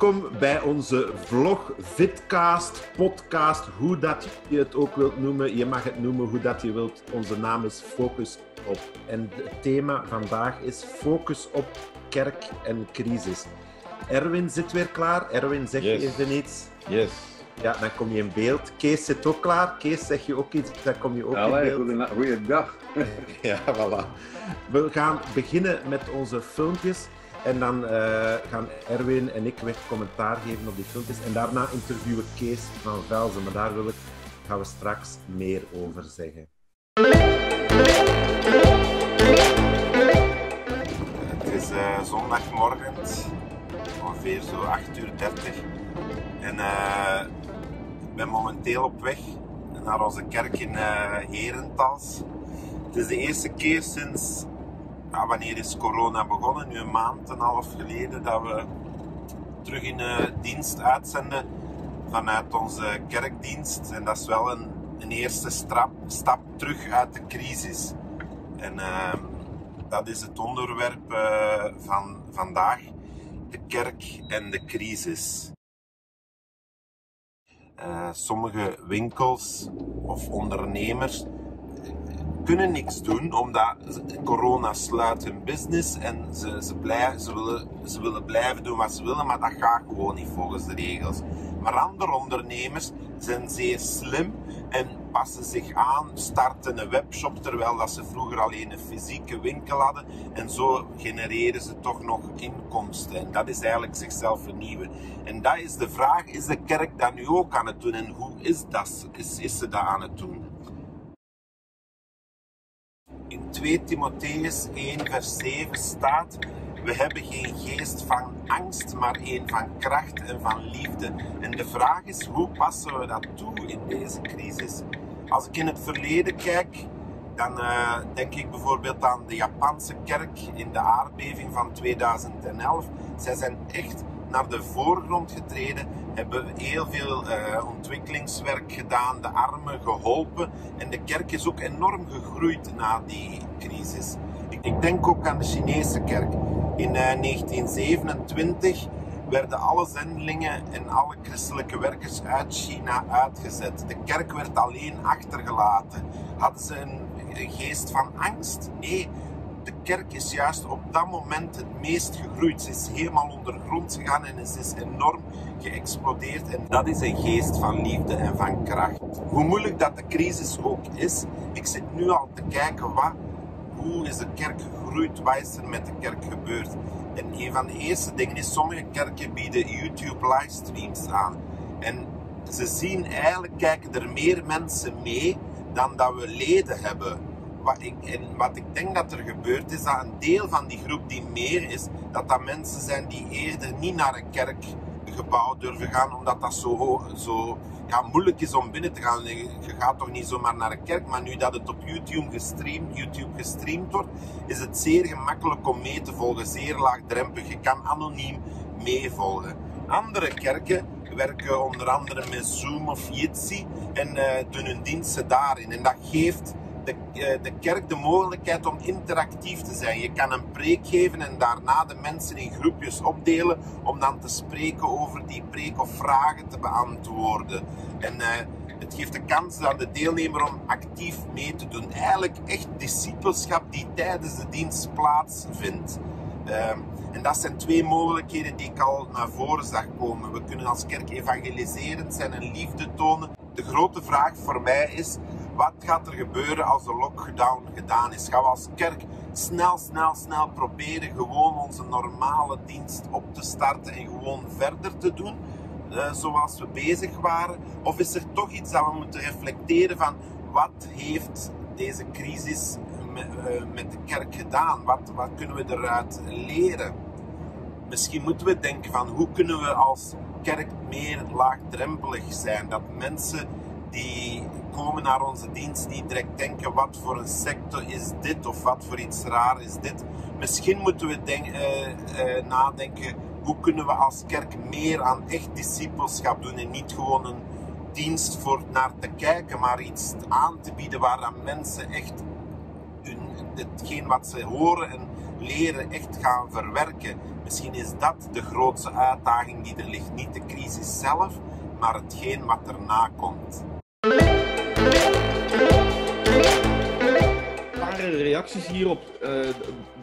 Welkom bij onze vlog, vidcast, podcast, hoe dat je het ook wilt noemen. Je mag het noemen hoe dat je wilt. Onze naam is Focus op. En het thema vandaag is Focus op kerk en crisis. Erwin zit weer klaar. Erwin, zeg Yes. je even iets? Yes. Ja, dan kom je in beeld. Kees zit ook klaar. Kees, zeg je ook iets, dan kom je ook in beeld. goeiedag. Ja, voilà. We gaan beginnen met onze filmpjes. En dan eh, gaan Erwin en ik weer commentaar geven op die filmpjes. En daarna interviewen Kees van Velzen. Maar daar wil ik, gaan we straks meer over zeggen. Het is eh, zondagmorgen, ongeveer zo 8 uur 30. En eh, ik ben momenteel op weg naar onze kerk in eh Herentals. Het is de eerste keer sinds, wanneer is corona begonnen? Nu een maand en een half geleden dat we terug in eh, dienst uitzenden vanuit onze kerkdienst. En dat is wel een, een eerste stap terug uit de crisis. En ehm, dat is het onderwerp eh, van vandaag. De kerk en de crisis. Eh, sommige winkels of ondernemers kunnen niks doen omdat corona sluit hun business en ze, ze, blij, ze, willen, ze willen blijven doen wat ze willen, maar dat gaat gewoon niet volgens de regels. Maar andere ondernemers zijn zeer slim en passen zich aan, starten een webshop terwijl dat ze vroeger alleen een fysieke winkel hadden en zo genereren ze toch nog inkomsten. En dat is eigenlijk zichzelf vernieuwen. En dat is de vraag, is de kerk dat nu ook aan het doen en hoe is, dat, is, is ze dat aan het doen? In 2 Timotheus 1 vers 7 staat, we hebben geen geest van angst, maar een van kracht en van liefde. En de vraag is, hoe passen we dat toe in deze crisis? Als ik in het verleden kijk, dan eh, denk ik bijvoorbeeld aan de Japanse kerk in de aardbeving van 2011. Zij zijn echt naar de voorgrond getreden, hebben heel veel eh, ontwikkelingswerk gedaan, de armen geholpen en de kerk is ook enorm gegroeid na die crisis. Ik, denk ook aan de Chinese kerk. In eh, 1927 werden alle zendelingen en alle christelijke werkers uit China uitgezet. De kerk werd alleen achtergelaten. Hadden ze een geest van angst? Nee, de kerk is juist op dat moment het meest gegroeid. Ze is helemaal ondergrond gegaan en ze is enorm geëxplodeerd. En dat is een geest van liefde en van kracht. Hoe moeilijk dat de crisis ook is, ik zit nu al te kijken wat, hoe is de kerk gegroeid, wat is er met de kerk gebeurd. En een van de eerste dingen is, sommige kerken bieden YouTube livestreams aan. En ze zien eigenlijk, kijken er meer mensen mee dan dat we leden hebben. Wat ik, en wat ik denk dat er gebeurt is dat een deel van die groep die meer is, dat dat mensen zijn die eerder niet naar een kerkgebouw durven gaan, omdat dat zo, zo moeilijk is om binnen te gaan. Je gaat toch niet zomaar naar een kerk, maar nu dat het op YouTube gestreamd, YouTube gestreamd wordt, is het zeer gemakkelijk om mee te volgen, zeer laagdrempelig. Je kan anoniem meevolgen. Andere kerken werken onder andere met Zoom of Jitsi en eh, doen hun diensten daarin. En dat geeft de, eh, de kerk de mogelijkheid om interactief te zijn. Je kan een preek geven en daarna de mensen in groepjes opdelen om dan te spreken over die preek of vragen te beantwoorden. En eh, het geeft de kans aan de deelnemer om actief mee te doen. Eigenlijk echt discipelschap die tijdens de dienst plaatsvindt. Ehm, en dat zijn twee mogelijkheden die ik al naar voren zag komen. We kunnen als kerk evangeliserend zijn en liefde tonen. De grote vraag voor mij is, wat gaat er gebeuren als de lockdown gedaan is? Gaan we als kerk snel, snel, snel proberen gewoon onze normale dienst op te starten en gewoon verder te doen? eh, zoals we bezig waren? Of is er toch iets dat we moeten reflecteren van wat heeft deze crisis met, eh, met de kerk gedaan? Wat, wat kunnen we eruit leren? Misschien moeten we denken van hoe kunnen we als kerk meer laagdrempelig zijn? Dat mensen die komen naar onze dienst niet direct denken wat voor een sector is dit of wat voor iets raar is dit. Misschien moeten we eh, eh, nadenken hoe kunnen we als kerk meer aan echt discipelschap doen en niet gewoon een dienst voor naar te kijken, maar iets aan te bieden waar aan mensen echt hun, hetgeen wat ze horen en leren echt gaan verwerken. Misschien is dat de grootste uitdaging die er ligt. Niet de crisis zelf, maar hetgeen wat erna komt. Paar reacties hierop uh,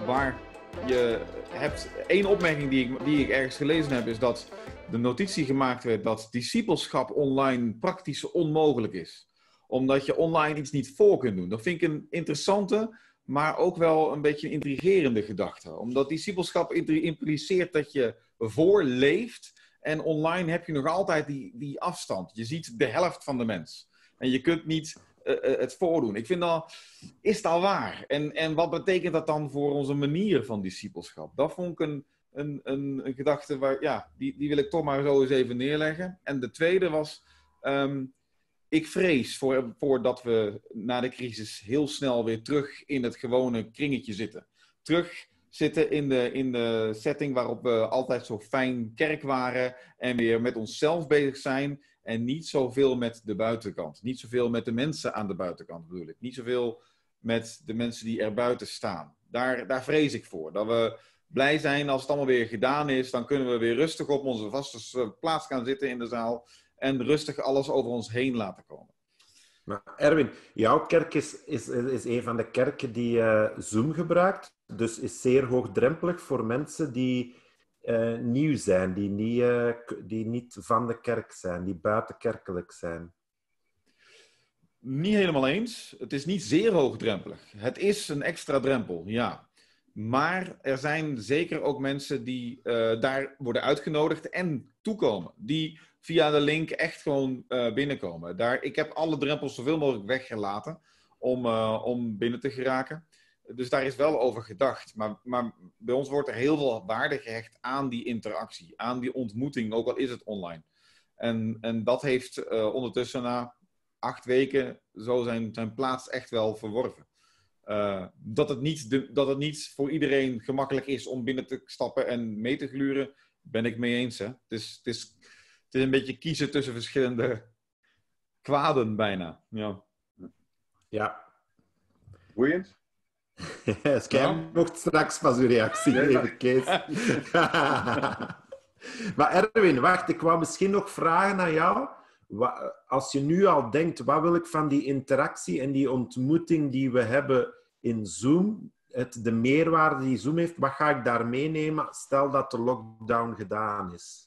waar je hebt. één opmerking die ik, die ik ergens gelezen heb, is dat de notitie gemaakt werd dat discipelschap online praktisch onmogelijk is. Omdat je online iets niet voor kunt doen. Dat vind ik een interessante, maar ook wel een beetje een intrigerende gedachte. Omdat discipelschap impliceert dat je voorleeft. En online heb je nog altijd die, die afstand. Je ziet de helft van de mens. En je kunt niet uh, het voordoen. Ik vind dat, is dat waar? En, en wat betekent dat dan voor onze manier van discipelschap? Dat vond ik een, een, een, gedachte waar, ja, die, die wil ik toch maar zo eens even neerleggen. En de tweede was, ehm, ik vrees voor, voor we na de crisis heel snel weer terug in het gewone kringetje zitten. Terug zitten in de, in de setting waarop we altijd zo fijn kerk waren en weer met onszelf bezig zijn en niet zoveel met de buitenkant. Niet zoveel met de mensen aan de buitenkant bedoel ik. Niet zoveel met de mensen die er buiten staan. Daar, daar vrees ik voor. Dat we blij zijn als het allemaal weer gedaan is. Dan kunnen we weer rustig op onze vaste plaats gaan zitten in de zaal. En rustig alles over ons heen laten komen. Maar Erwin, jouw kerk is, is, is een van de kerken die uh, Zoom gebruikt. Dus is zeer hoogdrempelig voor mensen die uh, nieuw zijn, die niet, uh, die niet van de kerk zijn, die buitenkerkelijk zijn. Niet helemaal eens. Het is niet zeer hoogdrempelig. Het is een extra drempel, ja. Maar er zijn zeker ook mensen die uh, daar worden uitgenodigd en toekomen. Die via de link echt gewoon binnenkomen. Daar, ik heb alle drempels zoveel mogelijk weggelaten om, om binnen te geraken. Dus daar is wel over gedacht. Maar, maar bij ons wordt er heel veel waarde gehecht aan die interactie, aan die ontmoeting, ook al is het online. En, en dat heeft uh, ondertussen na acht weken zo zijn, zijn plaats echt wel verworven. Uh, dat, het niet de, dat het niet voor iedereen gemakkelijk is om binnen te stappen en mee te gluren, ben ik mee eens. Hè? Het, is, het, is, het is een beetje kiezen tussen verschillende kwaden bijna. Ja. ja. Boeiend. Skij mocht straks pas uw reactie geven, Kees. maar Erwin, wacht, ik wou misschien nog vragen aan jou. Als je nu al denkt, wat wil ik van die interactie en die ontmoeting die we hebben in Zoom, het, de meerwaarde die Zoom heeft, wat ga ik daar meenemen? Stel dat de lockdown gedaan is.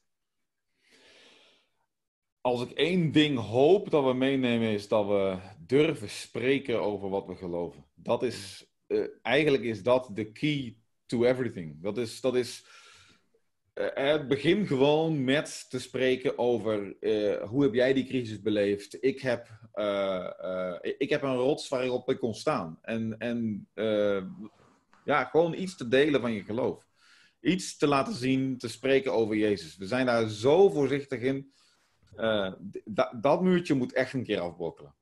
Als ik één ding hoop dat we meenemen, is dat we durven spreken over wat we geloven. Dat is uh, eigenlijk is dat de key to everything. Dat is, dat is uh, begin gewoon met te spreken over hoe heb jij die crisis beleefd. Ik heb, ik heb een rots waarop ik kon staan. En, en ja, gewoon iets te delen van je geloof. Iets te laten zien, te spreken over Jezus. We zijn daar zo voorzichtig in. dat muurtje moet echt een keer afbrokkelen.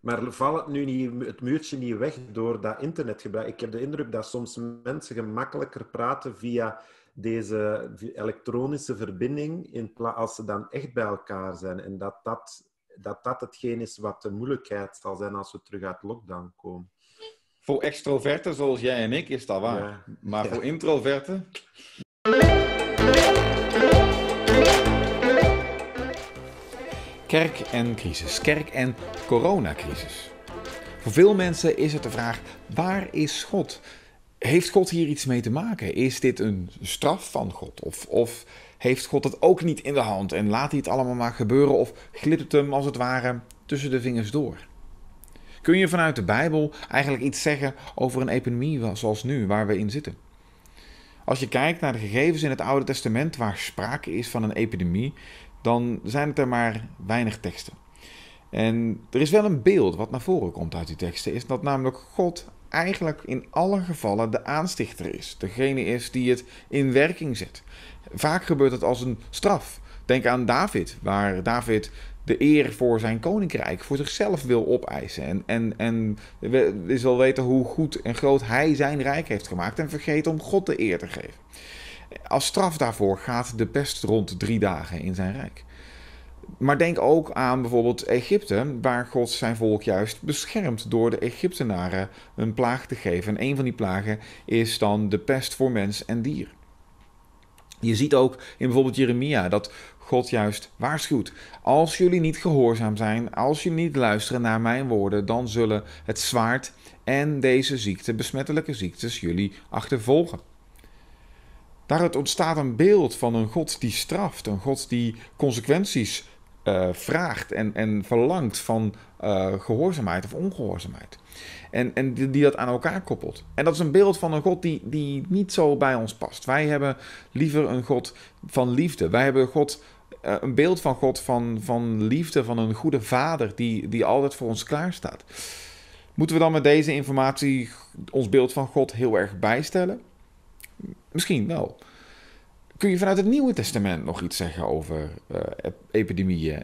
Maar valt het nu niet, het muurtje niet weg door dat internetgebruik? Ik heb de indruk dat soms mensen gemakkelijker praten via deze elektronische verbinding in als ze dan echt bij elkaar zijn. En dat dat, dat dat hetgeen is wat de moeilijkheid zal zijn als we terug uit lockdown komen. Voor extroverten zoals jij en ik is dat waar. Maar voor introverten... Kerk en crisis. Kerk en coronacrisis. Voor veel mensen is het de vraag: waar is God? Heeft God hier iets mee te maken? Is dit een straf van God? Of, of heeft God het ook niet in de hand en laat hij het allemaal maar gebeuren? Of glipt het hem als het ware tussen de vingers door? Kun je vanuit de Bijbel eigenlijk iets zeggen over een epidemie zoals nu, waar we in zitten? Als je kijkt naar de gegevens in het Oude Testament waar sprake is van een epidemie, dan zijn het er maar weinig teksten. En er is wel een beeld wat naar voren komt uit die teksten, is dat namelijk God eigenlijk in alle gevallen de aanstichter is. Degene is die het in werking zet. Vaak gebeurt het als een straf. Denk aan David, waar David de eer voor zijn koninkrijk, voor zichzelf wil opeisen. En, en, en weten hoe goed en groot hij zijn rijk heeft gemaakt en vergeet om God de eer te geven. Als straf daarvoor gaat de pest rond drie dagen in zijn rijk. Maar denk ook aan bijvoorbeeld Egypte, waar God zijn volk juist beschermt door de Egyptenaren een plaag te geven. En een van die plagen is dan de pest voor mens en dier. Je ziet ook in bijvoorbeeld Jeremia dat God juist waarschuwt. Als jullie niet gehoorzaam zijn, als jullie niet luisteren naar mijn woorden, dan zullen het zwaard en deze ziekte, besmettelijke ziektes, jullie achtervolgen. Daaruit ontstaat een beeld van een God die straft, een God die consequenties uh, vraagt en, en verlangt van uh, gehoorzaamheid of ongehoorzaamheid. En, en die, die, dat aan elkaar koppelt. En dat is een beeld van een God die, die niet zo bij ons past. Wij hebben liever een God van liefde. Wij hebben God, uh, een beeld van God van, van liefde, van een goede vader die, die altijd voor ons klaarstaat. Moeten we dan met deze informatie ons beeld van God heel erg bijstellen? Misschien wel. Kun je vanuit het Nieuwe Testament nog iets zeggen over uh, epidemieën?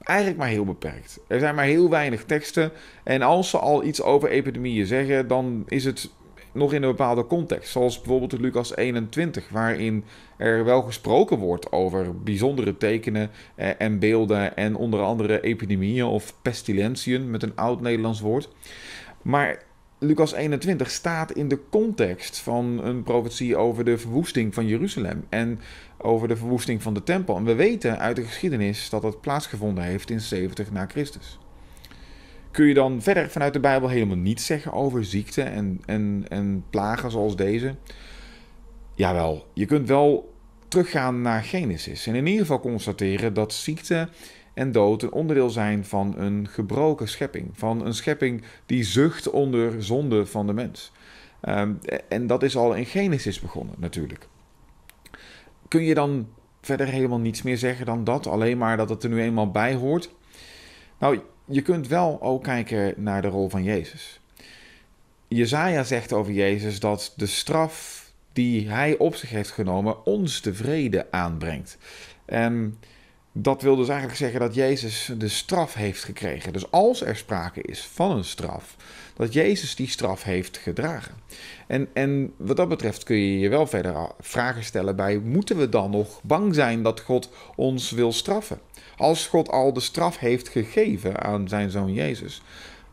Eigenlijk maar heel beperkt. Er zijn maar heel weinig teksten. En als ze al iets over epidemieën zeggen, dan is het nog in een bepaalde context. Zoals bijvoorbeeld Lucas 21, waarin er wel gesproken wordt over bijzondere tekenen eh, en beelden. En onder andere epidemieën of pestilentiën met een oud Nederlands woord. Maar Lucas 21 staat in de context van een profetie over de verwoesting van Jeruzalem en over de verwoesting van de tempel. En we weten uit de geschiedenis dat dat plaatsgevonden heeft in 70 na Christus. Kun je dan verder vanuit de Bijbel helemaal niets zeggen over ziekte en, en, en plagen zoals deze? Jawel, je kunt wel teruggaan naar Genesis en in ieder geval constateren dat ziekte en dood een onderdeel zijn van een gebroken schepping. Van een schepping die zucht onder zonde van de mens. Um, en dat is al in Genesis begonnen natuurlijk. Kun je dan verder helemaal niets meer zeggen dan dat? Alleen maar dat het er nu eenmaal bij hoort? Nou, je kunt wel ook kijken naar de rol van Jezus. Jezaja zegt over Jezus dat de straf die hij op zich heeft genomen ons de vrede aanbrengt. En dat wil dus eigenlijk zeggen dat Jezus de straf heeft gekregen. Dus als er sprake is van een straf, dat Jezus die straf heeft gedragen. En, en wat dat betreft kun je je wel verder vragen stellen bij: moeten we dan nog bang zijn dat God ons wil straffen? Als God al de straf heeft gegeven aan zijn zoon Jezus,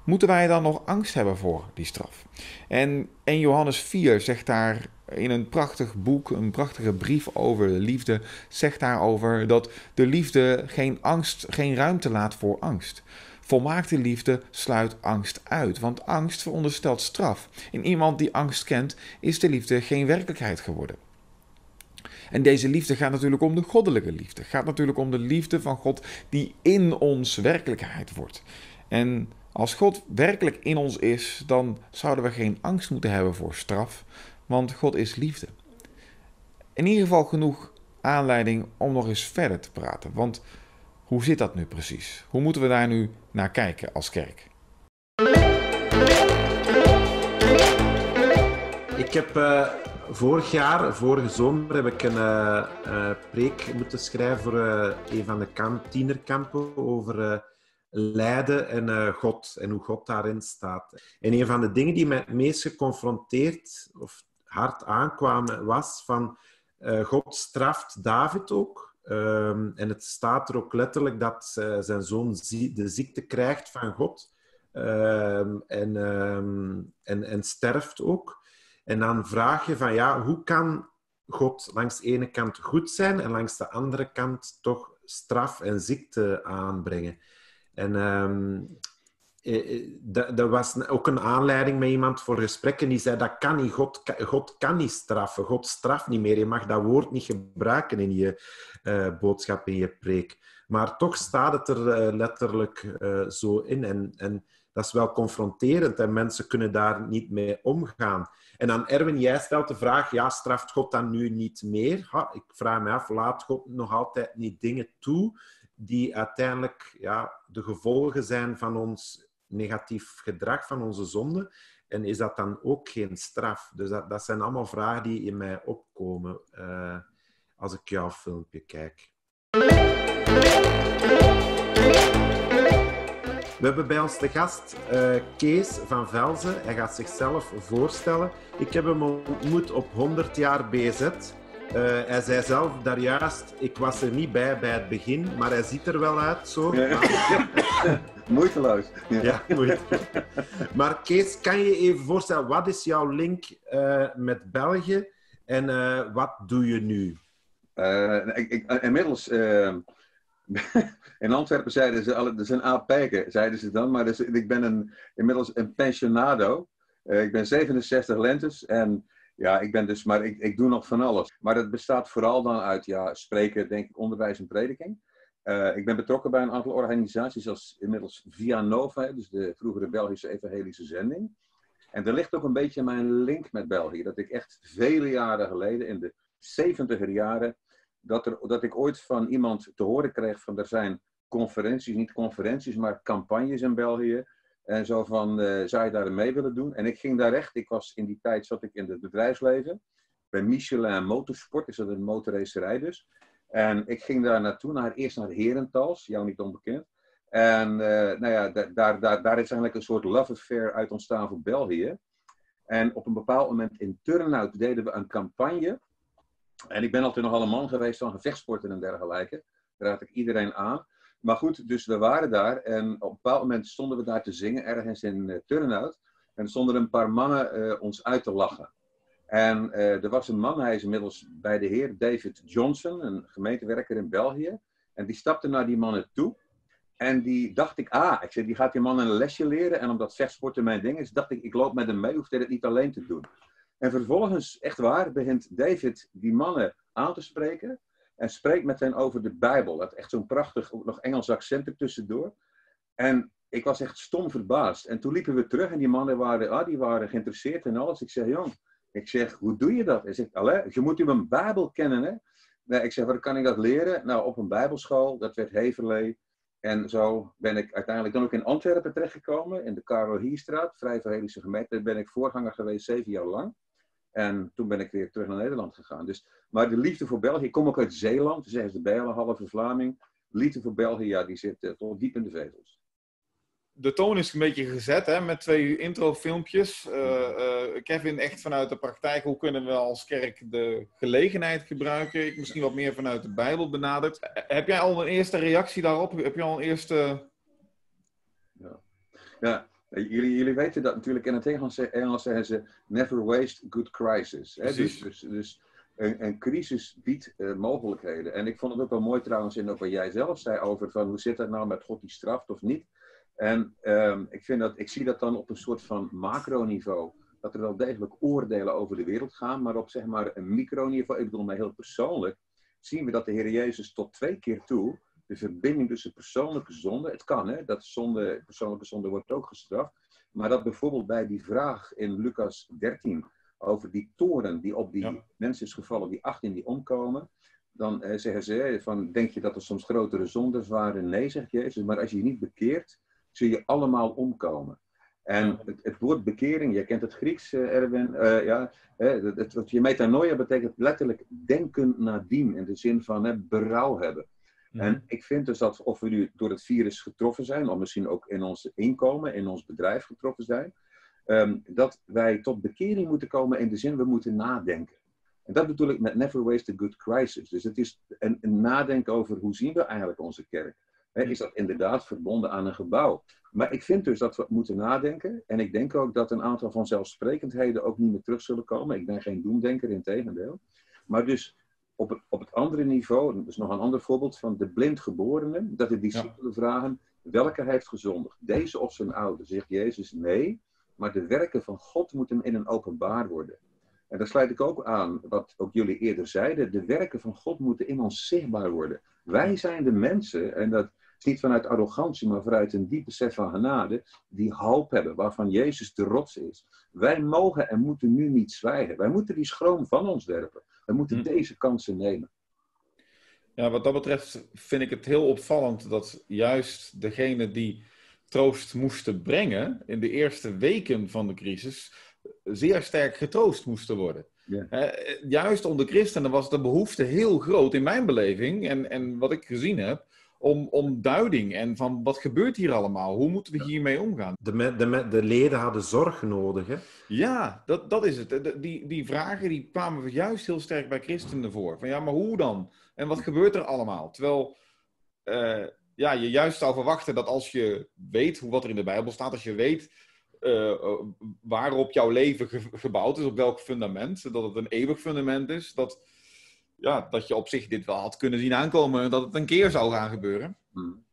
moeten wij dan nog angst hebben voor die straf? En in Johannes 4 zegt daar in een prachtig boek, een prachtige brief over de liefde, zegt daarover dat de liefde geen angst, geen ruimte laat voor angst. Volmaakte liefde sluit angst uit, want angst veronderstelt straf. In iemand die angst kent, is de liefde geen werkelijkheid geworden. En deze liefde gaat natuurlijk om de goddelijke liefde. Gaat natuurlijk om de liefde van God die in ons werkelijkheid wordt. En als God werkelijk in ons is, dan zouden we geen angst moeten hebben voor straf, want God is liefde. In ieder geval genoeg aanleiding om nog eens verder te praten. Want hoe zit dat nu precies? Hoe moeten we daar nu naar kijken als kerk? Ik heb uh, vorig jaar, vorige zomer, heb ik een uh, preek moeten schrijven voor een van de kamp, tienerkampen over lijden en God en hoe God daarin staat. En een van de dingen die mij het meest geconfronteerd of hard aankwamen was van God straft David ook. Um, en het staat er ook letterlijk dat uh, zijn zoon de ziekte krijgt van God um, en, um, en, en sterft ook. En dan vraag je van ja, hoe kan God langs de ene kant goed zijn en langs de andere kant toch straf en ziekte aanbrengen? En eh, eh, dat, was ook een aanleiding met iemand voor gesprekken die zei dat kan niet, God, God kan niet straffen, God straft niet meer. Je mag dat woord niet gebruiken in je uh, boodschap, in je preek. Maar toch staat het er letterlijk zo in. En, en dat is wel confronterend en mensen kunnen daar niet mee omgaan. En dan Erwin, jij stelt de vraag, ja, straft God dan nu niet meer? Ha, ik vraag me af, laat God nog altijd niet dingen toe die uiteindelijk ja, de gevolgen zijn van ons negatief gedrag van onze zonde? En is dat dan ook geen straf? Dus dat, dat zijn allemaal vragen die in mij opkomen uh, als ik jouw filmpje kijk. We hebben bij ons de gast uh, Kees van Velzen. Hij gaat zichzelf voorstellen. Ik heb hem ontmoet op 100 jaar BZ. Eh, hij zei zelf daar juist, ik was er niet bij bij het begin, maar hij ziet er wel uit zo. Ja. Maar, Moeiteloos. Ja. ja, moeite. Maar Kees, kan je je even voorstellen, wat is jouw link eh, met België en eh, wat doe je nu? Ik, ik, inmiddels, in Antwerpen zeiden ze, alle, dat is een aapijker, zeiden ze dan, maar dus, ik ben een, inmiddels een pensionado. Ik ben 67 lentes en ja, ik ben dus, maar ik, ik doe nog van alles. Maar het bestaat vooral dan uit ja, spreken, denk ik, onderwijs en prediking. Eh, ik ben betrokken bij een aantal organisaties zoals inmiddels Via Nova, dus de vroegere Belgische Evangelische Zending. En er ligt ook een beetje mijn link met België. Dat ik echt vele jaren geleden, in de 70er jaren, dat, er, dat ik ooit van iemand te horen kreeg van er zijn conferenties, niet conferenties, maar campagnes in België. En zo van, eh, zou je daar mee willen doen? En ik ging daar echt, ik was in die tijd, zat ik in het bedrijfsleven. Bij Michelin Motorsport, is dat een motorracerij dus. En ik ging daar naartoe, naar, eerst naar Herentals, jou niet onbekend. En eh, nou ja, da- daar, daar, daar is eigenlijk een soort love affair uit ontstaan voor België. En op een bepaald moment in Turnhout deden we een campagne. En ik ben altijd nogal een man geweest van gevechtsporten en dergelijke. Daar raad ik iedereen aan. Maar goed, dus we waren daar en op een bepaald moment stonden we daar te zingen, ergens in uh, Turnhout. En stonden een paar mannen eh, ons uit te lachen. En eh, er was een man, hij is inmiddels bij de heer David Johnson, een gemeentewerker in België. En die stapte naar die mannen toe. En die dacht ik, ah, ik zei, die gaat die man een lesje leren. En omdat vechtsporten mijn ding is, dacht ik, ik loop met hem mee, hoeft hij het niet alleen te doen. En vervolgens, echt waar, begint David die mannen aan te spreken. En spreekt met hen over de Bijbel. Dat echt zo'n prachtig, ook nog Engels accent er tussendoor. En ik was echt stom verbaasd. En toen liepen we terug en die mannen waren, ah, die waren geïnteresseerd in alles. Ik zei, jong, ik zeg, hoe doe je dat? Hij zegt, je moet u een Bijbel kennen, hè? Nee, ik zeg, waar kan ik dat leren? Nou, op een Bijbelschool, dat werd Heverlee. En zo ben ik uiteindelijk dan ook in Antwerpen terechtgekomen, in de Karel Hierstraat, Vrij gemeente. Daar ben ik voorganger geweest, zeven jaar lang. En toen ben ik weer terug naar Nederland gegaan. Dus, maar de liefde voor België, ik kom ook uit Zeeland, dus zeggen ze bij een halve Vlaming. Liefde voor België, ja, die zit uh, tot diep in de vezels. De toon is een beetje gezet hè, met twee introfilmpjes. Uh, uh, Kevin, echt vanuit de praktijk, hoe kunnen we als kerk de gelegenheid gebruiken? Ik misschien wat meer vanuit de Bijbel benaderd. Heb jij al een eerste reactie daarop? Heb je al een eerste... Ja, ja jullie, jullie weten dat natuurlijk in het Engels, Engels zeggen ze never waste good crisis. Hè? Dus, dus, dus een, een, crisis biedt uh, mogelijkheden. En ik vond het ook wel mooi trouwens in wat jij zelf zei over van hoe zit dat nou met God die straft of niet. En um, ik, vind dat, ik zie dat dan op een soort van macroniveau. Dat er wel degelijk oordelen over de wereld gaan, maar op zeg maar een microniveau, ik bedoel maar heel persoonlijk, zien we dat de Heer Jezus tot twee keer toe de verbinding tussen persoonlijke zonde, het kan hè, dat zonde, persoonlijke zonde wordt ook gestraft, maar dat bijvoorbeeld bij die vraag in Lucas 13 over die toren die op die ja. mensen is gevallen, die 18 die omkomen, dan eh, zeggen ze van, denk je dat er soms grotere zondes waren? Nee, zegt Jezus, maar als je je niet bekeert, zul je allemaal omkomen. En het, het woord bekering, jij kent het Grieks, uh, Erwin, uh, ja, het, het, het, je metanoia betekent letterlijk denken nadien, in de zin van hè, berouw hebben. Mm. En ik vind dus dat of we nu door het virus getroffen zijn, of misschien ook in ons inkomen, in ons bedrijf getroffen zijn, um, dat wij tot bekering moeten komen in de zin we moeten nadenken. En dat bedoel ik met never waste a good crisis. Dus het is een, een nadenken over hoe zien we eigenlijk onze kerk. He, is dat inderdaad verbonden aan een gebouw? Maar ik vind dus dat we moeten nadenken. En ik denk ook dat een aantal vanzelfsprekendheden ook niet meer terug zullen komen. Ik ben geen doemdenker, in tegendeel. Maar dus op het, op het andere niveau, dat is nog een ander voorbeeld van de blindgeborene, dat de discipelen ja. vragen, welke heeft gezondigd? Deze of zijn ouder? Zegt Jezus, nee, maar de werken van God moeten in een openbaar worden. En daar sluit ik ook aan wat ook jullie eerder zeiden, de werken van God moeten in ons zichtbaar worden. Wij zijn de mensen, en dat is niet vanuit arrogantie, maar vanuit een diep besef van genade, die hoop hebben, waarvan Jezus de rots is. Wij mogen en moeten nu niet zwijgen. Wij moeten die schroom van ons werpen. We moeten hm. deze kansen nemen. Ja, wat dat betreft vind ik het heel opvallend dat juist degene die troost moesten brengen in de eerste weken van de crisis zeer sterk getroost moesten worden. Ja. Juist onder christenen was de behoefte heel groot in mijn beleving en, en wat ik gezien heb om, om duiding en van wat gebeurt hier allemaal? Hoe moeten we hiermee omgaan? De, de, de leden hadden zorg nodig, hè? Ja, dat, dat is het. die, die vragen die kwamen juist heel sterk bij christenen voor. Van ja, maar hoe dan? En wat gebeurt er allemaal? Terwijl uh, ja, je juist zou verwachten dat als je weet hoe wat er in de Bijbel staat, als je weet uh, waarop jouw leven gebouwd is, op welk fundament, dat het een eeuwig fundament is, dat, ja, dat je op zich dit wel had kunnen zien aankomen en dat het een keer zou gaan gebeuren. Hmm.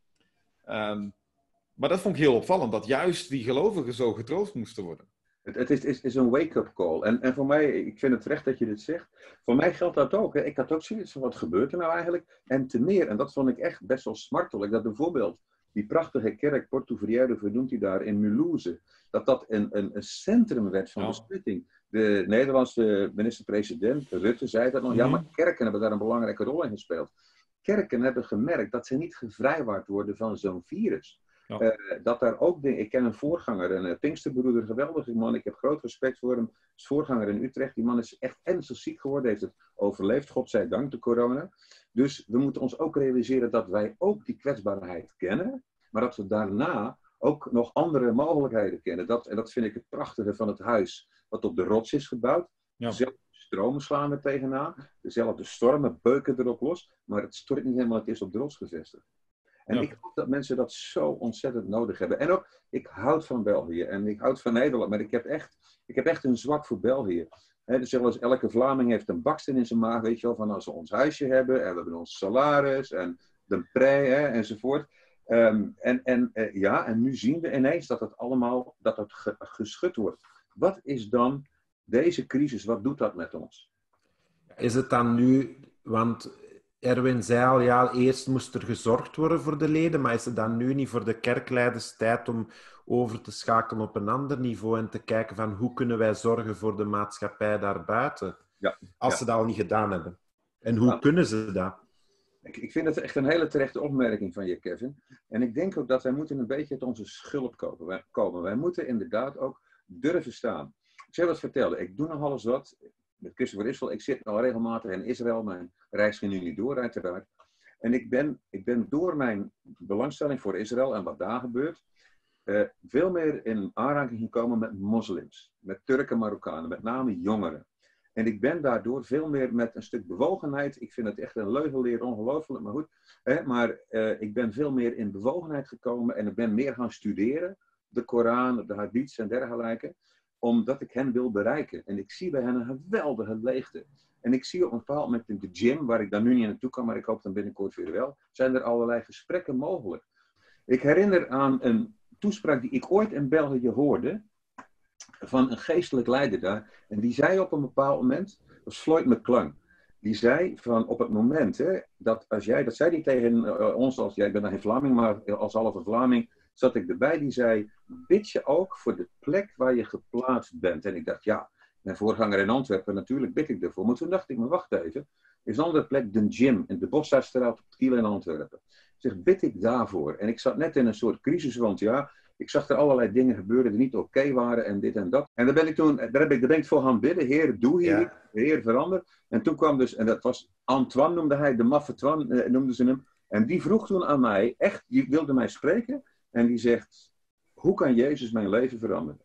Um, maar dat vond ik heel opvallend, dat juist die gelovigen zo getroost moesten worden. Het, het is, is, is, een wake-up call. En, en voor mij, ik vind het terecht dat je dit zegt. Voor mij geldt dat ook. Hè. Ik had ook zoiets van, wat gebeurt er nou eigenlijk? En te meer, en dat vond ik echt best wel smartelijk, dat bijvoorbeeld die prachtige kerk, Porto Verriero vernoemt hij daar, in Mulhouse, dat dat een, een, een centrum werd van besplitting. De Nederlandse minister-president Rutte zei dat nog, ja, maar mhm. kerken hebben daar een belangrijke rol in gespeeld. Kerken hebben gemerkt dat ze niet gevrijwaard worden van zo'n virus. Uh, dat daar ook dingen, ik ken een voorganger, een uh, Pinksterbroeder, een geweldige man. Ik heb groot respect voor hem. Is voorganger in Utrecht. Die man is echt ernstig ziek geworden, heeft het overleefd, godzijdank, de corona. Dus we moeten ons ook realiseren dat wij ook die kwetsbaarheid kennen, maar dat we daarna ook nog andere mogelijkheden kennen. Dat, en dat vind ik het prachtige van het huis, wat op de rots is gebouwd. Ja. Dezelfde stromen slaan er tegenaan, dezelfde stormen beuken erop los, maar het stort niet helemaal, het is op de rots gevestigd. En ik hoop dat mensen dat zo ontzettend nodig hebben. En ook, ik houd van België en ik houd van Nederland, maar ik heb echt, ik heb echt een zwak voor België. He, dus zoals elke Vlaming heeft een baksteen in zijn maag, weet je wel, van als we ons huisje hebben en we hebben ons salaris en de prei hè, enzovoort. Ehm, en en uh, ja, en nu zien we ineens dat het allemaal dat het geschud wordt. Wat is dan deze crisis, wat doet dat met ons? Is het dan nu, want Erwin zei al, ja, eerst moest er gezorgd worden voor de leden, maar is het dan nu niet voor de kerkleiders tijd om over te schakelen op een ander niveau en te kijken van hoe kunnen wij zorgen voor de maatschappij daarbuiten, ja, als ze dat al niet gedaan hebben? En hoe kunnen ze dat? Ik, ik vind het echt een hele terechte opmerking van je, Kevin. En ik denk ook dat wij moeten een beetje uit onze schulp komen. Wij moeten inderdaad ook durven staan. Ik zal het vertellen, ik doe nog alles wat met Christopher Israël. Ik zit al regelmatig in Israël. Mijn reis ging nu niet door, uiteraard. En ik ben, ik ben door mijn belangstelling voor Israël en wat daar gebeurt, uh, veel meer in aanraking gekomen met moslims, met Turken, Marokkanen, met name jongeren. En ik ben daardoor veel meer met een stuk bewogenheid. Ik vind het echt een leugenleer, ongelooflijk, maar goed. Hè, maar uh, ik ben veel meer in bewogenheid gekomen en ik ben meer gaan studeren. De Koran, de hadiths en dergelijke omdat ik hen wil bereiken. En ik zie bij hen een geweldige leegte. En ik zie op een bepaald moment in de gym, waar ik dan nu niet naartoe kan, maar ik hoop dan binnenkort weer wel, zijn er allerlei gesprekken mogelijk. Ik herinner aan een toespraak die ik ooit in België hoorde, van een geestelijk leider daar. En die zei op een bepaald moment, dat was Floyd McClung, die zei van op het moment hè, dat als jij, dat zei hij tegen eh, ons als, jij bent geen Vlaming, maar als halve Vlaming, zat ik erbij die zei: Bid je ook voor de plek waar je geplaatst bent? En ik dacht, ja, mijn voorganger in Antwerpen, natuurlijk bid ik ervoor. Maar toen dacht ik, maar wacht even. is een andere plek de gym in de Bosstraat op Kiel in Antwerpen. Ik zeg, bid ik daarvoor? En ik zat net in een soort crisis, want ja, ik zag er allerlei dingen gebeuren die niet oké waren en dit en dat. En daar ben ik toen, daar, heb ik, daar ben ik voor gaan bidden. Heer, doe hier. Heer, verander. En toen kwam dus, en dat was Antoine noemde hij, de maffe Twan eh, noemden ze hem. En die vroeg toen aan mij, echt, die wilde mij spreken. En die zegt, hoe kan Jezus mijn leven veranderen?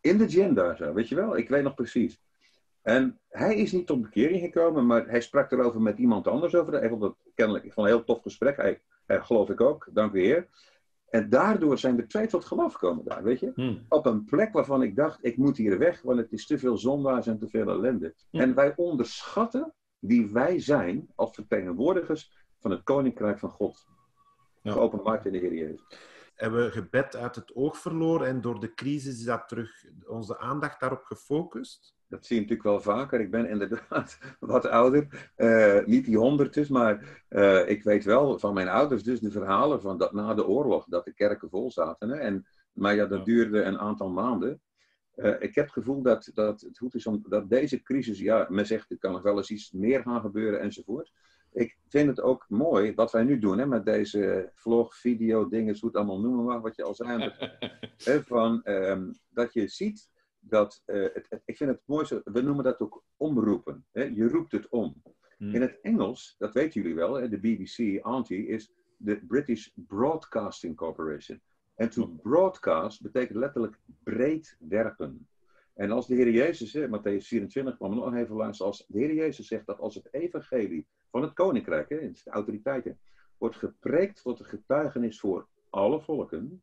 In de gym daar zo, weet je wel? Ik weet nog precies. En hij is niet tot bekering gekomen, maar hij sprak erover met iemand anders over. Hij vond het kennelijk ik vond een heel tof gesprek. Hij, hij geloof ik ook, dank u heer. En daardoor zijn er twee tot geloof gekomen daar, weet je? Hmm. Op een plek waarvan ik dacht, ik moet hier weg, want het is te veel zondaars en te veel ellende. Hmm. En wij onderschatten wie wij zijn als vertegenwoordigers van het Koninkrijk van God ja. geopenbaard in de Heer Jezus. Hebben we gebed uit het oog verloren en door de crisis is dat terug onze aandacht daarop gefocust? Dat zie je natuurlijk wel vaker. Ik ben inderdaad wat ouder. Uh, niet die honderd dus, maar uh, ik weet wel van mijn ouders dus de verhalen van dat na de oorlog, dat de kerken vol zaten. Hè? En, maar ja, dat duurde een aantal maanden. Uh, ik heb het gevoel dat, dat het goed is om dat deze crisis, ja, men zegt er kan nog wel eens iets meer gaan gebeuren enzovoort ik vind het ook mooi wat wij nu doen hè, met deze vlog, video, dingen, hoe het allemaal noemen maar, wat je al zei. hè, van, um, dat je ziet dat, uh, het, het, ik vind het mooiste, we noemen dat ook omroepen. Hè? Je roept het om. Hmm. In het Engels, dat weten jullie wel, hè, de BBC, Auntie, is de British Broadcasting Corporation. En to broadcast betekent letterlijk breed werpen. En als de Heer Jezus, hè, Matthäus 24 kwam nog even langs, als de Heer Jezus zegt dat als het evangelie van het koninkrijk, hè, de autoriteiten, wordt gepreekt tot een getuigenis voor alle volken,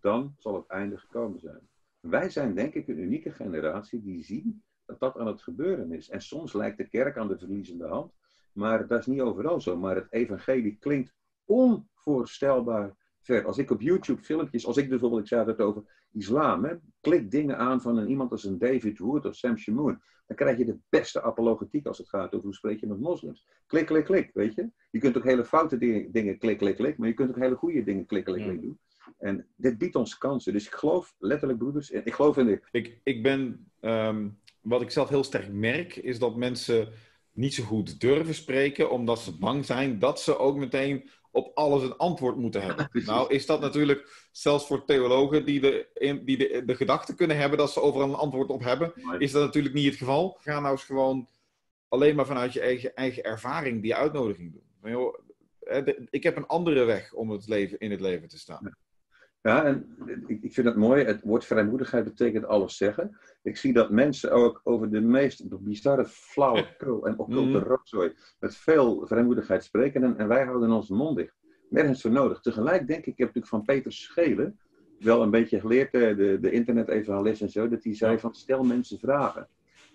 dan zal het einde gekomen zijn. Wij zijn denk ik een unieke generatie die zien dat dat aan het gebeuren is. En soms lijkt de kerk aan de verliezende hand, maar dat is niet overal zo. Maar het evangelie klinkt onvoorstelbaar ver. Als ik op YouTube filmpjes, als ik bijvoorbeeld, ik zei het over islam, hè, klik dingen aan van een, iemand als een David Wood of Sam Shamoun, dan krijg je de beste apologetiek als het gaat over hoe spreek je met moslims. Klik, klik, klik, weet je. Je kunt ook hele foute dingen, dingen klik, klik, klik, maar je kunt ook hele goede dingen klik, klik, klik doen. En dit biedt ons kansen. Dus ik geloof letterlijk, broeders, ik geloof in de... Ik, ik ben, ehm, wat ik zelf heel sterk merk, is dat mensen niet zo goed durven spreken, omdat ze bang zijn dat ze ook meteen op alles een antwoord moeten hebben. nou is dat natuurlijk, zelfs voor theologen die, de, die de, de gedachte kunnen hebben dat ze overal een antwoord op hebben, is dat natuurlijk niet het geval. Ga nou eens gewoon alleen maar vanuit je eigen, eigen ervaring die uitnodiging doen. Joh, ik heb een andere weg om het leven, in het leven te staan. Ja, en ik, vind het mooi. Het woord vrijmoedigheid betekent alles zeggen. Ik zie dat mensen ook over de meest bizarre flauwekul en occulte mm. rotzooi met veel vrijmoedigheid spreken. En, en wij houden ons mond dicht. Nergens voor nodig. Tegelijk denk ik, ik heb natuurlijk van Peter Schelen wel een beetje geleerd, eh, de, de internet-evangelist en zo, dat hij zei van stel mensen vragen.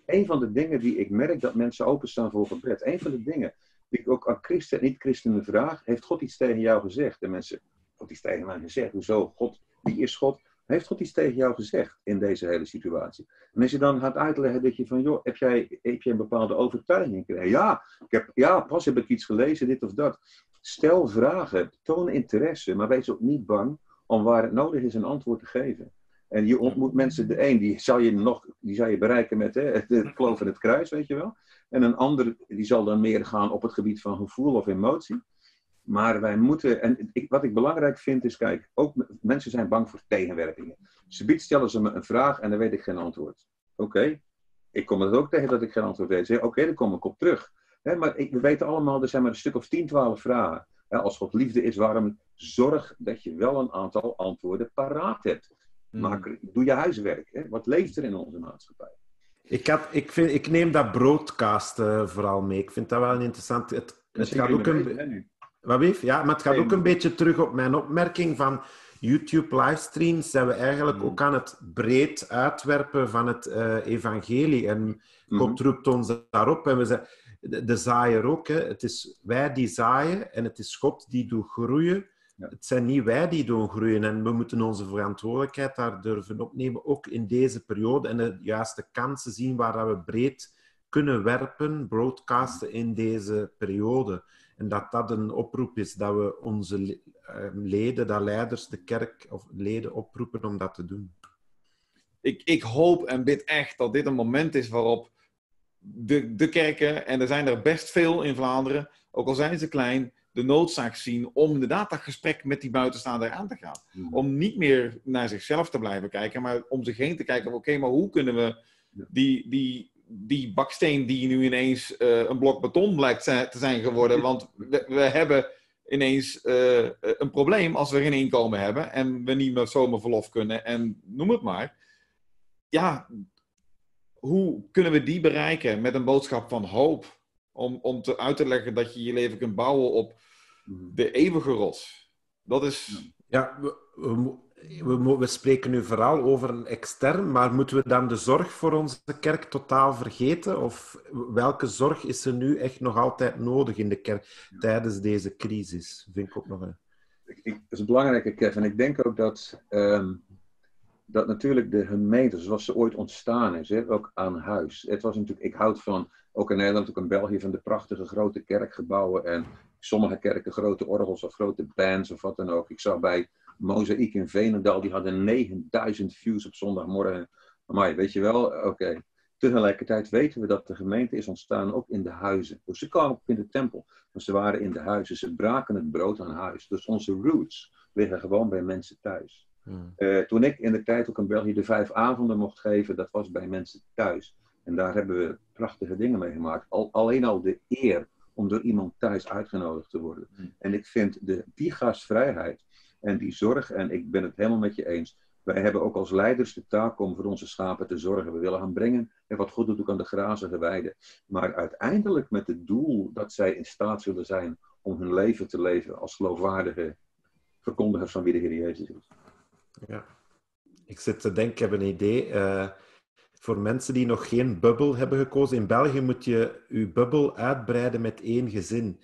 Een van de dingen die ik merk dat mensen openstaan voor gebed. Een van de dingen die ik ook aan christen en niet-christenen vraag, heeft God iets tegen jou gezegd? En mensen, God iets tegen mij gezegd. Hoezo? God, wie is God? Heeft God iets tegen jou gezegd in deze hele situatie? En als je dan gaat uitleggen dat je van, joh, heb jij, heb jij een bepaalde overtuiging gekregen? Ja, ik heb, ja, pas heb ik iets gelezen, dit of dat. Stel vragen, toon interesse, maar wees ook niet bang om waar het nodig is een antwoord te geven. En je ontmoet mensen, de een die zal je, nog, die zal je bereiken met hè, het, geloof in het kruis, weet je wel. En een ander die zal dan meer gaan op het gebied van gevoel of emotie. Maar wij moeten, en ik, wat ik belangrijk vind is, kijk, ook mensen zijn bang voor tegenwerpingen. Ze stellen ze me een vraag en dan weet ik geen antwoord. Oké, ik kom er ook tegen dat ik geen antwoord weet. Oké, dan kom ik op terug. maar ik, we weten allemaal, er zijn maar een stuk of 10, 12 vragen. als God liefde is, waarom zorg dat je wel een aantal antwoorden paraat hebt. Hmm. Maak, doe je huiswerk. Wat leeft er in onze maatschappij? Ik, had, ik, vind, ik neem dat broadcast vooral mee. Ik vind dat wel een interessant. Het, het gaat ook een. Wat beef? Ja, maar het gaat ook een beetje terug op mijn opmerking van YouTube-livestreams. Zijn we eigenlijk mm. ook aan het breed uitwerpen van het uh, evangelie. En God roept ons daarop. En we zeggen, de, de zaaier ook. Hè. Het is wij die zaaien en het is God die doet groeien. Het zijn niet wij die doen groeien en we moeten onze verantwoordelijkheid daar durven opnemen, ook in deze periode en de juiste kansen zien waar we breed kunnen werpen, broadcasten in deze periode. En dat dat een oproep is, dat we onze ehm, leden, dat leiders, de kerk of leden oproepen om dat te doen. Ik, ik hoop en bid echt dat dit een moment is waarop de, de kerken, en er zijn er best veel in Vlaanderen, ook al zijn ze klein, de noodzaak zien om inderdaad dat gesprek met die buitenstaander aan te gaan. Om niet meer naar zichzelf te blijven kijken, maar om zich heen te kijken. Oké, maar hoe kunnen we die, die, die baksteen die nu ineens uh, een blok beton blijkt te zijn geworden. Want we, we hebben ineens uh, een probleem als we geen inkomen hebben en we niet meer zomerverlof kunnen en noem het maar. Ja, hoe kunnen we die bereiken met een boodschap van hoop? Om, om te uit te leggen dat je je leven kunt bouwen op mhm. de eeuwige rots. Dat is. Ja, we, we, we, we, spreken nu vooral over een extern, maar moeten we dan de zorg voor onze kerk totaal vergeten? Of welke zorg is er nu echt nog altijd nodig in de kerk tijdens deze crisis? Vind ik ook nog een. Dat is een belangrijke, Kevin. Ik denk ook dat, um, dat natuurlijk de gemeente, zoals ze ooit ontstaan is, hè, ook aan huis. Het was natuurlijk, ik houd van, ook in Nederland, ook in België, van de prachtige grote kerkgebouwen. En sommige kerken grote orgels of grote bands of wat dan ook. Ik zag bij Mozaïek in Venendal, die hadden 9000 views op zondagmorgen. Maar weet je wel, oké. Tegelijkertijd weten we dat de gemeente is ontstaan ook in de huizen. Dus ze kwamen ook in de tempel, maar ze waren in de huizen. Ze braken het brood aan huis. Dus onze roots liggen gewoon bij mensen thuis. Hmm. Uh, toen ik in de tijd ook in België de vijf avonden mocht geven, dat was bij mensen thuis. En daar hebben we prachtige dingen mee gemaakt. Al, alleen al de eer om door iemand thuis uitgenodigd te worden. Hmm. En ik vind de, die gastvrijheid en die zorg, en ik ben het helemaal met je eens. Wij hebben ook als leiders de taak om voor onze schapen te zorgen. We willen gaan brengen en wat goed doet ook aan de grazige weide. Maar uiteindelijk met het doel dat zij in staat zullen zijn om hun leven te leven als geloofwaardige verkondigers van wie de Heer Jezus is. Ja. Ik zit te denken, ik heb een idee. eh, voor mensen die nog geen bubbel hebben gekozen, in België moet je je bubbel uitbreiden met één gezin.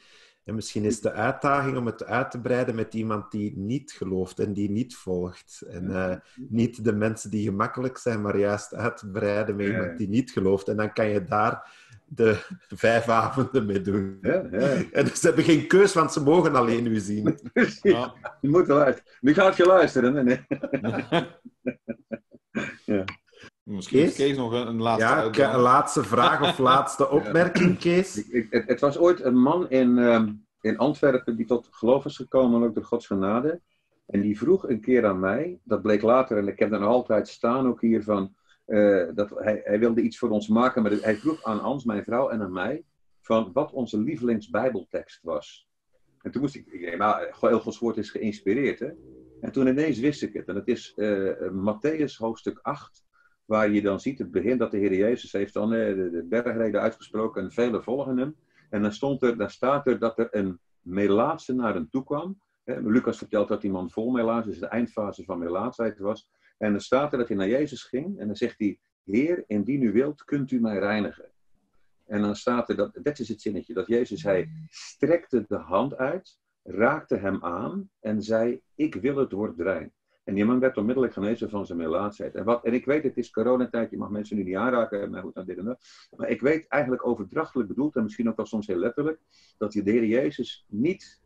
En misschien is de uitdaging om het uit te breiden met iemand die niet gelooft en die niet volgt. En eh, niet de mensen die gemakkelijk zijn, maar juist uitbreiden met Ja, iemand ja. die niet gelooft. En dan kan je daar de vijf avonden mee doen. Ja, ja. En ze hebben geen keus, want ze mogen alleen u zien. Precies. Ja. Je moet luisteren. Nu gaat je luisteren. Nee. Misschien Kees? Kees nog een, een laatste Ja, ik- uitdaging. een laatste vraag of laatste opmerking, Kees? Ik- ik- het, het was ooit een man in, ehm, in Antwerpen die tot geloof is gekomen, ook door Gods genade. En die vroeg een keer aan mij, dat bleek later, en ik heb er nog altijd staan ook hier van, eh, dat hij, hij wilde iets voor ons maken, maar hij vroeg aan Ans, mijn vrouw, en aan mij, van wat onze lievelingsbijbeltekst was. En toen moest ik, ik denk, nou, heel Gods woord is geïnspireerd, hè. En toen ineens wist ik het. En het is eh, Matthäus hoofdstuk 8, waar je dan ziet het begin dat de Heer Jezus heeft dan eh, de, de bergreden uitgesproken en velen volgen hem. En dan, stond er, dan staat er dat er een melaatse naar hem toe kwam. Lucas vertelt dat die man vol melaats, dus de eindfase van melaatsheid was. En dan staat er dat hij naar Jezus ging en dan zegt hij, Heer, indien u wilt, kunt u mij reinigen. En dan staat er, dat, dat is het zinnetje, dat Jezus, hij strekte de hand uit, raakte hem aan en zei, ik wil het woord rein. En die man werd onmiddellijk genezen van zijn melaatsheid. En, wat, en ik weet, het is coronatijd, je mag mensen nu niet aanraken, maar goed, dan dit en dat. Maar ik weet eigenlijk overdrachtelijk bedoeld, en misschien ook wel soms heel letterlijk, dat de Heer Jezus niet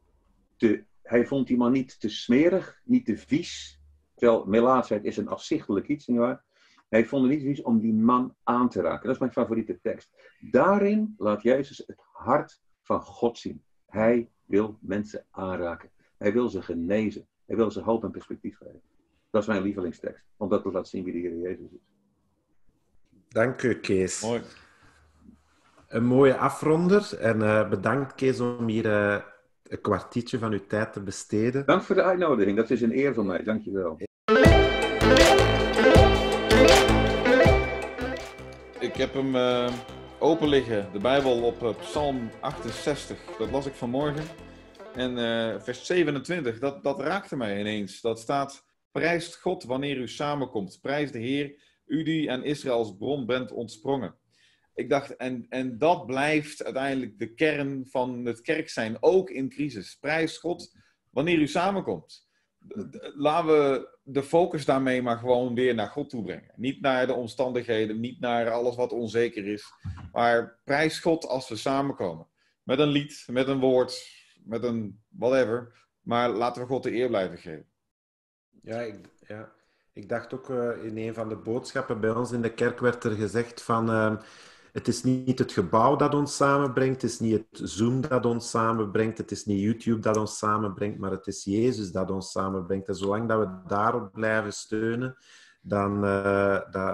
te, hij vond die man niet te smerig, niet te vies. Terwijl melaatsheid is een afzichtelijk iets, nietwaar? Hij vond het niet vies om die man aan te raken. Dat is mijn favoriete tekst. Daarin laat Jezus het hart van God zien. Hij wil mensen aanraken. Hij wil ze genezen. Hij wil ze hoop en perspectief geven. Dat is mijn lievelingstekst. Omdat het laat zien wie de Heer Jezus is. Dank u, Kees. Mooi. Een mooie afronder. En eh, bedankt, Kees, om hier eh, een kwartiertje van uw tijd te besteden. Dank voor de uitnodiging. Dat is een eer voor mij. Dank je wel. Ik heb hem eh, open liggen, de Bijbel op Psalm 68. Dat las ik vanmorgen. En eh, vers 27, dat, dat raakte mij ineens. Dat staat, prijst God wanneer u samenkomt. Prijs de Heer, u die aan Israëls bron bent ontsprongen. Ik dacht, en, en dat blijft uiteindelijk de kern van het kerk zijn, ook in crisis. Prijs God wanneer u samenkomt. Laten we de focus daarmee maar gewoon weer naar God toe brengen. Niet naar de omstandigheden, niet naar alles wat onzeker is. Maar prijs God als we samenkomen. Met een lied, met een woord, met een whatever. Maar laten we God de eer blijven geven. Ja, ik, ja. ik dacht ook eh, in een van de boodschappen bij ons in de kerk werd er gezegd van ehm, het is niet het gebouw dat ons samenbrengt, het is niet het Zoom dat ons samenbrengt, het is niet YouTube dat ons samenbrengt, maar het is Jezus dat ons samenbrengt. En zolang dat we daarop blijven steunen, dan, eh,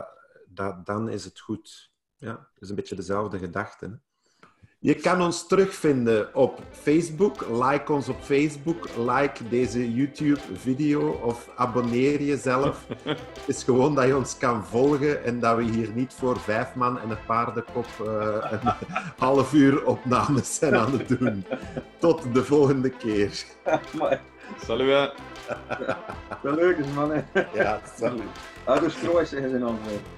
dan is het goed. Ja, dat is een beetje dezelfde gedachte. Hè? Je kan ons terugvinden op Facebook. Like ons op Facebook. Like deze YouTube-video of abonneer jezelf. Het is gewoon dat je ons kan volgen en dat we hier niet voor vijf man en een paardenkop eh, een half uur opnames zijn aan het doen. Tot de volgende keer. maar, Salut! wel leuk is, man. hè. Ja, salut. Stroois is in Antwerpen.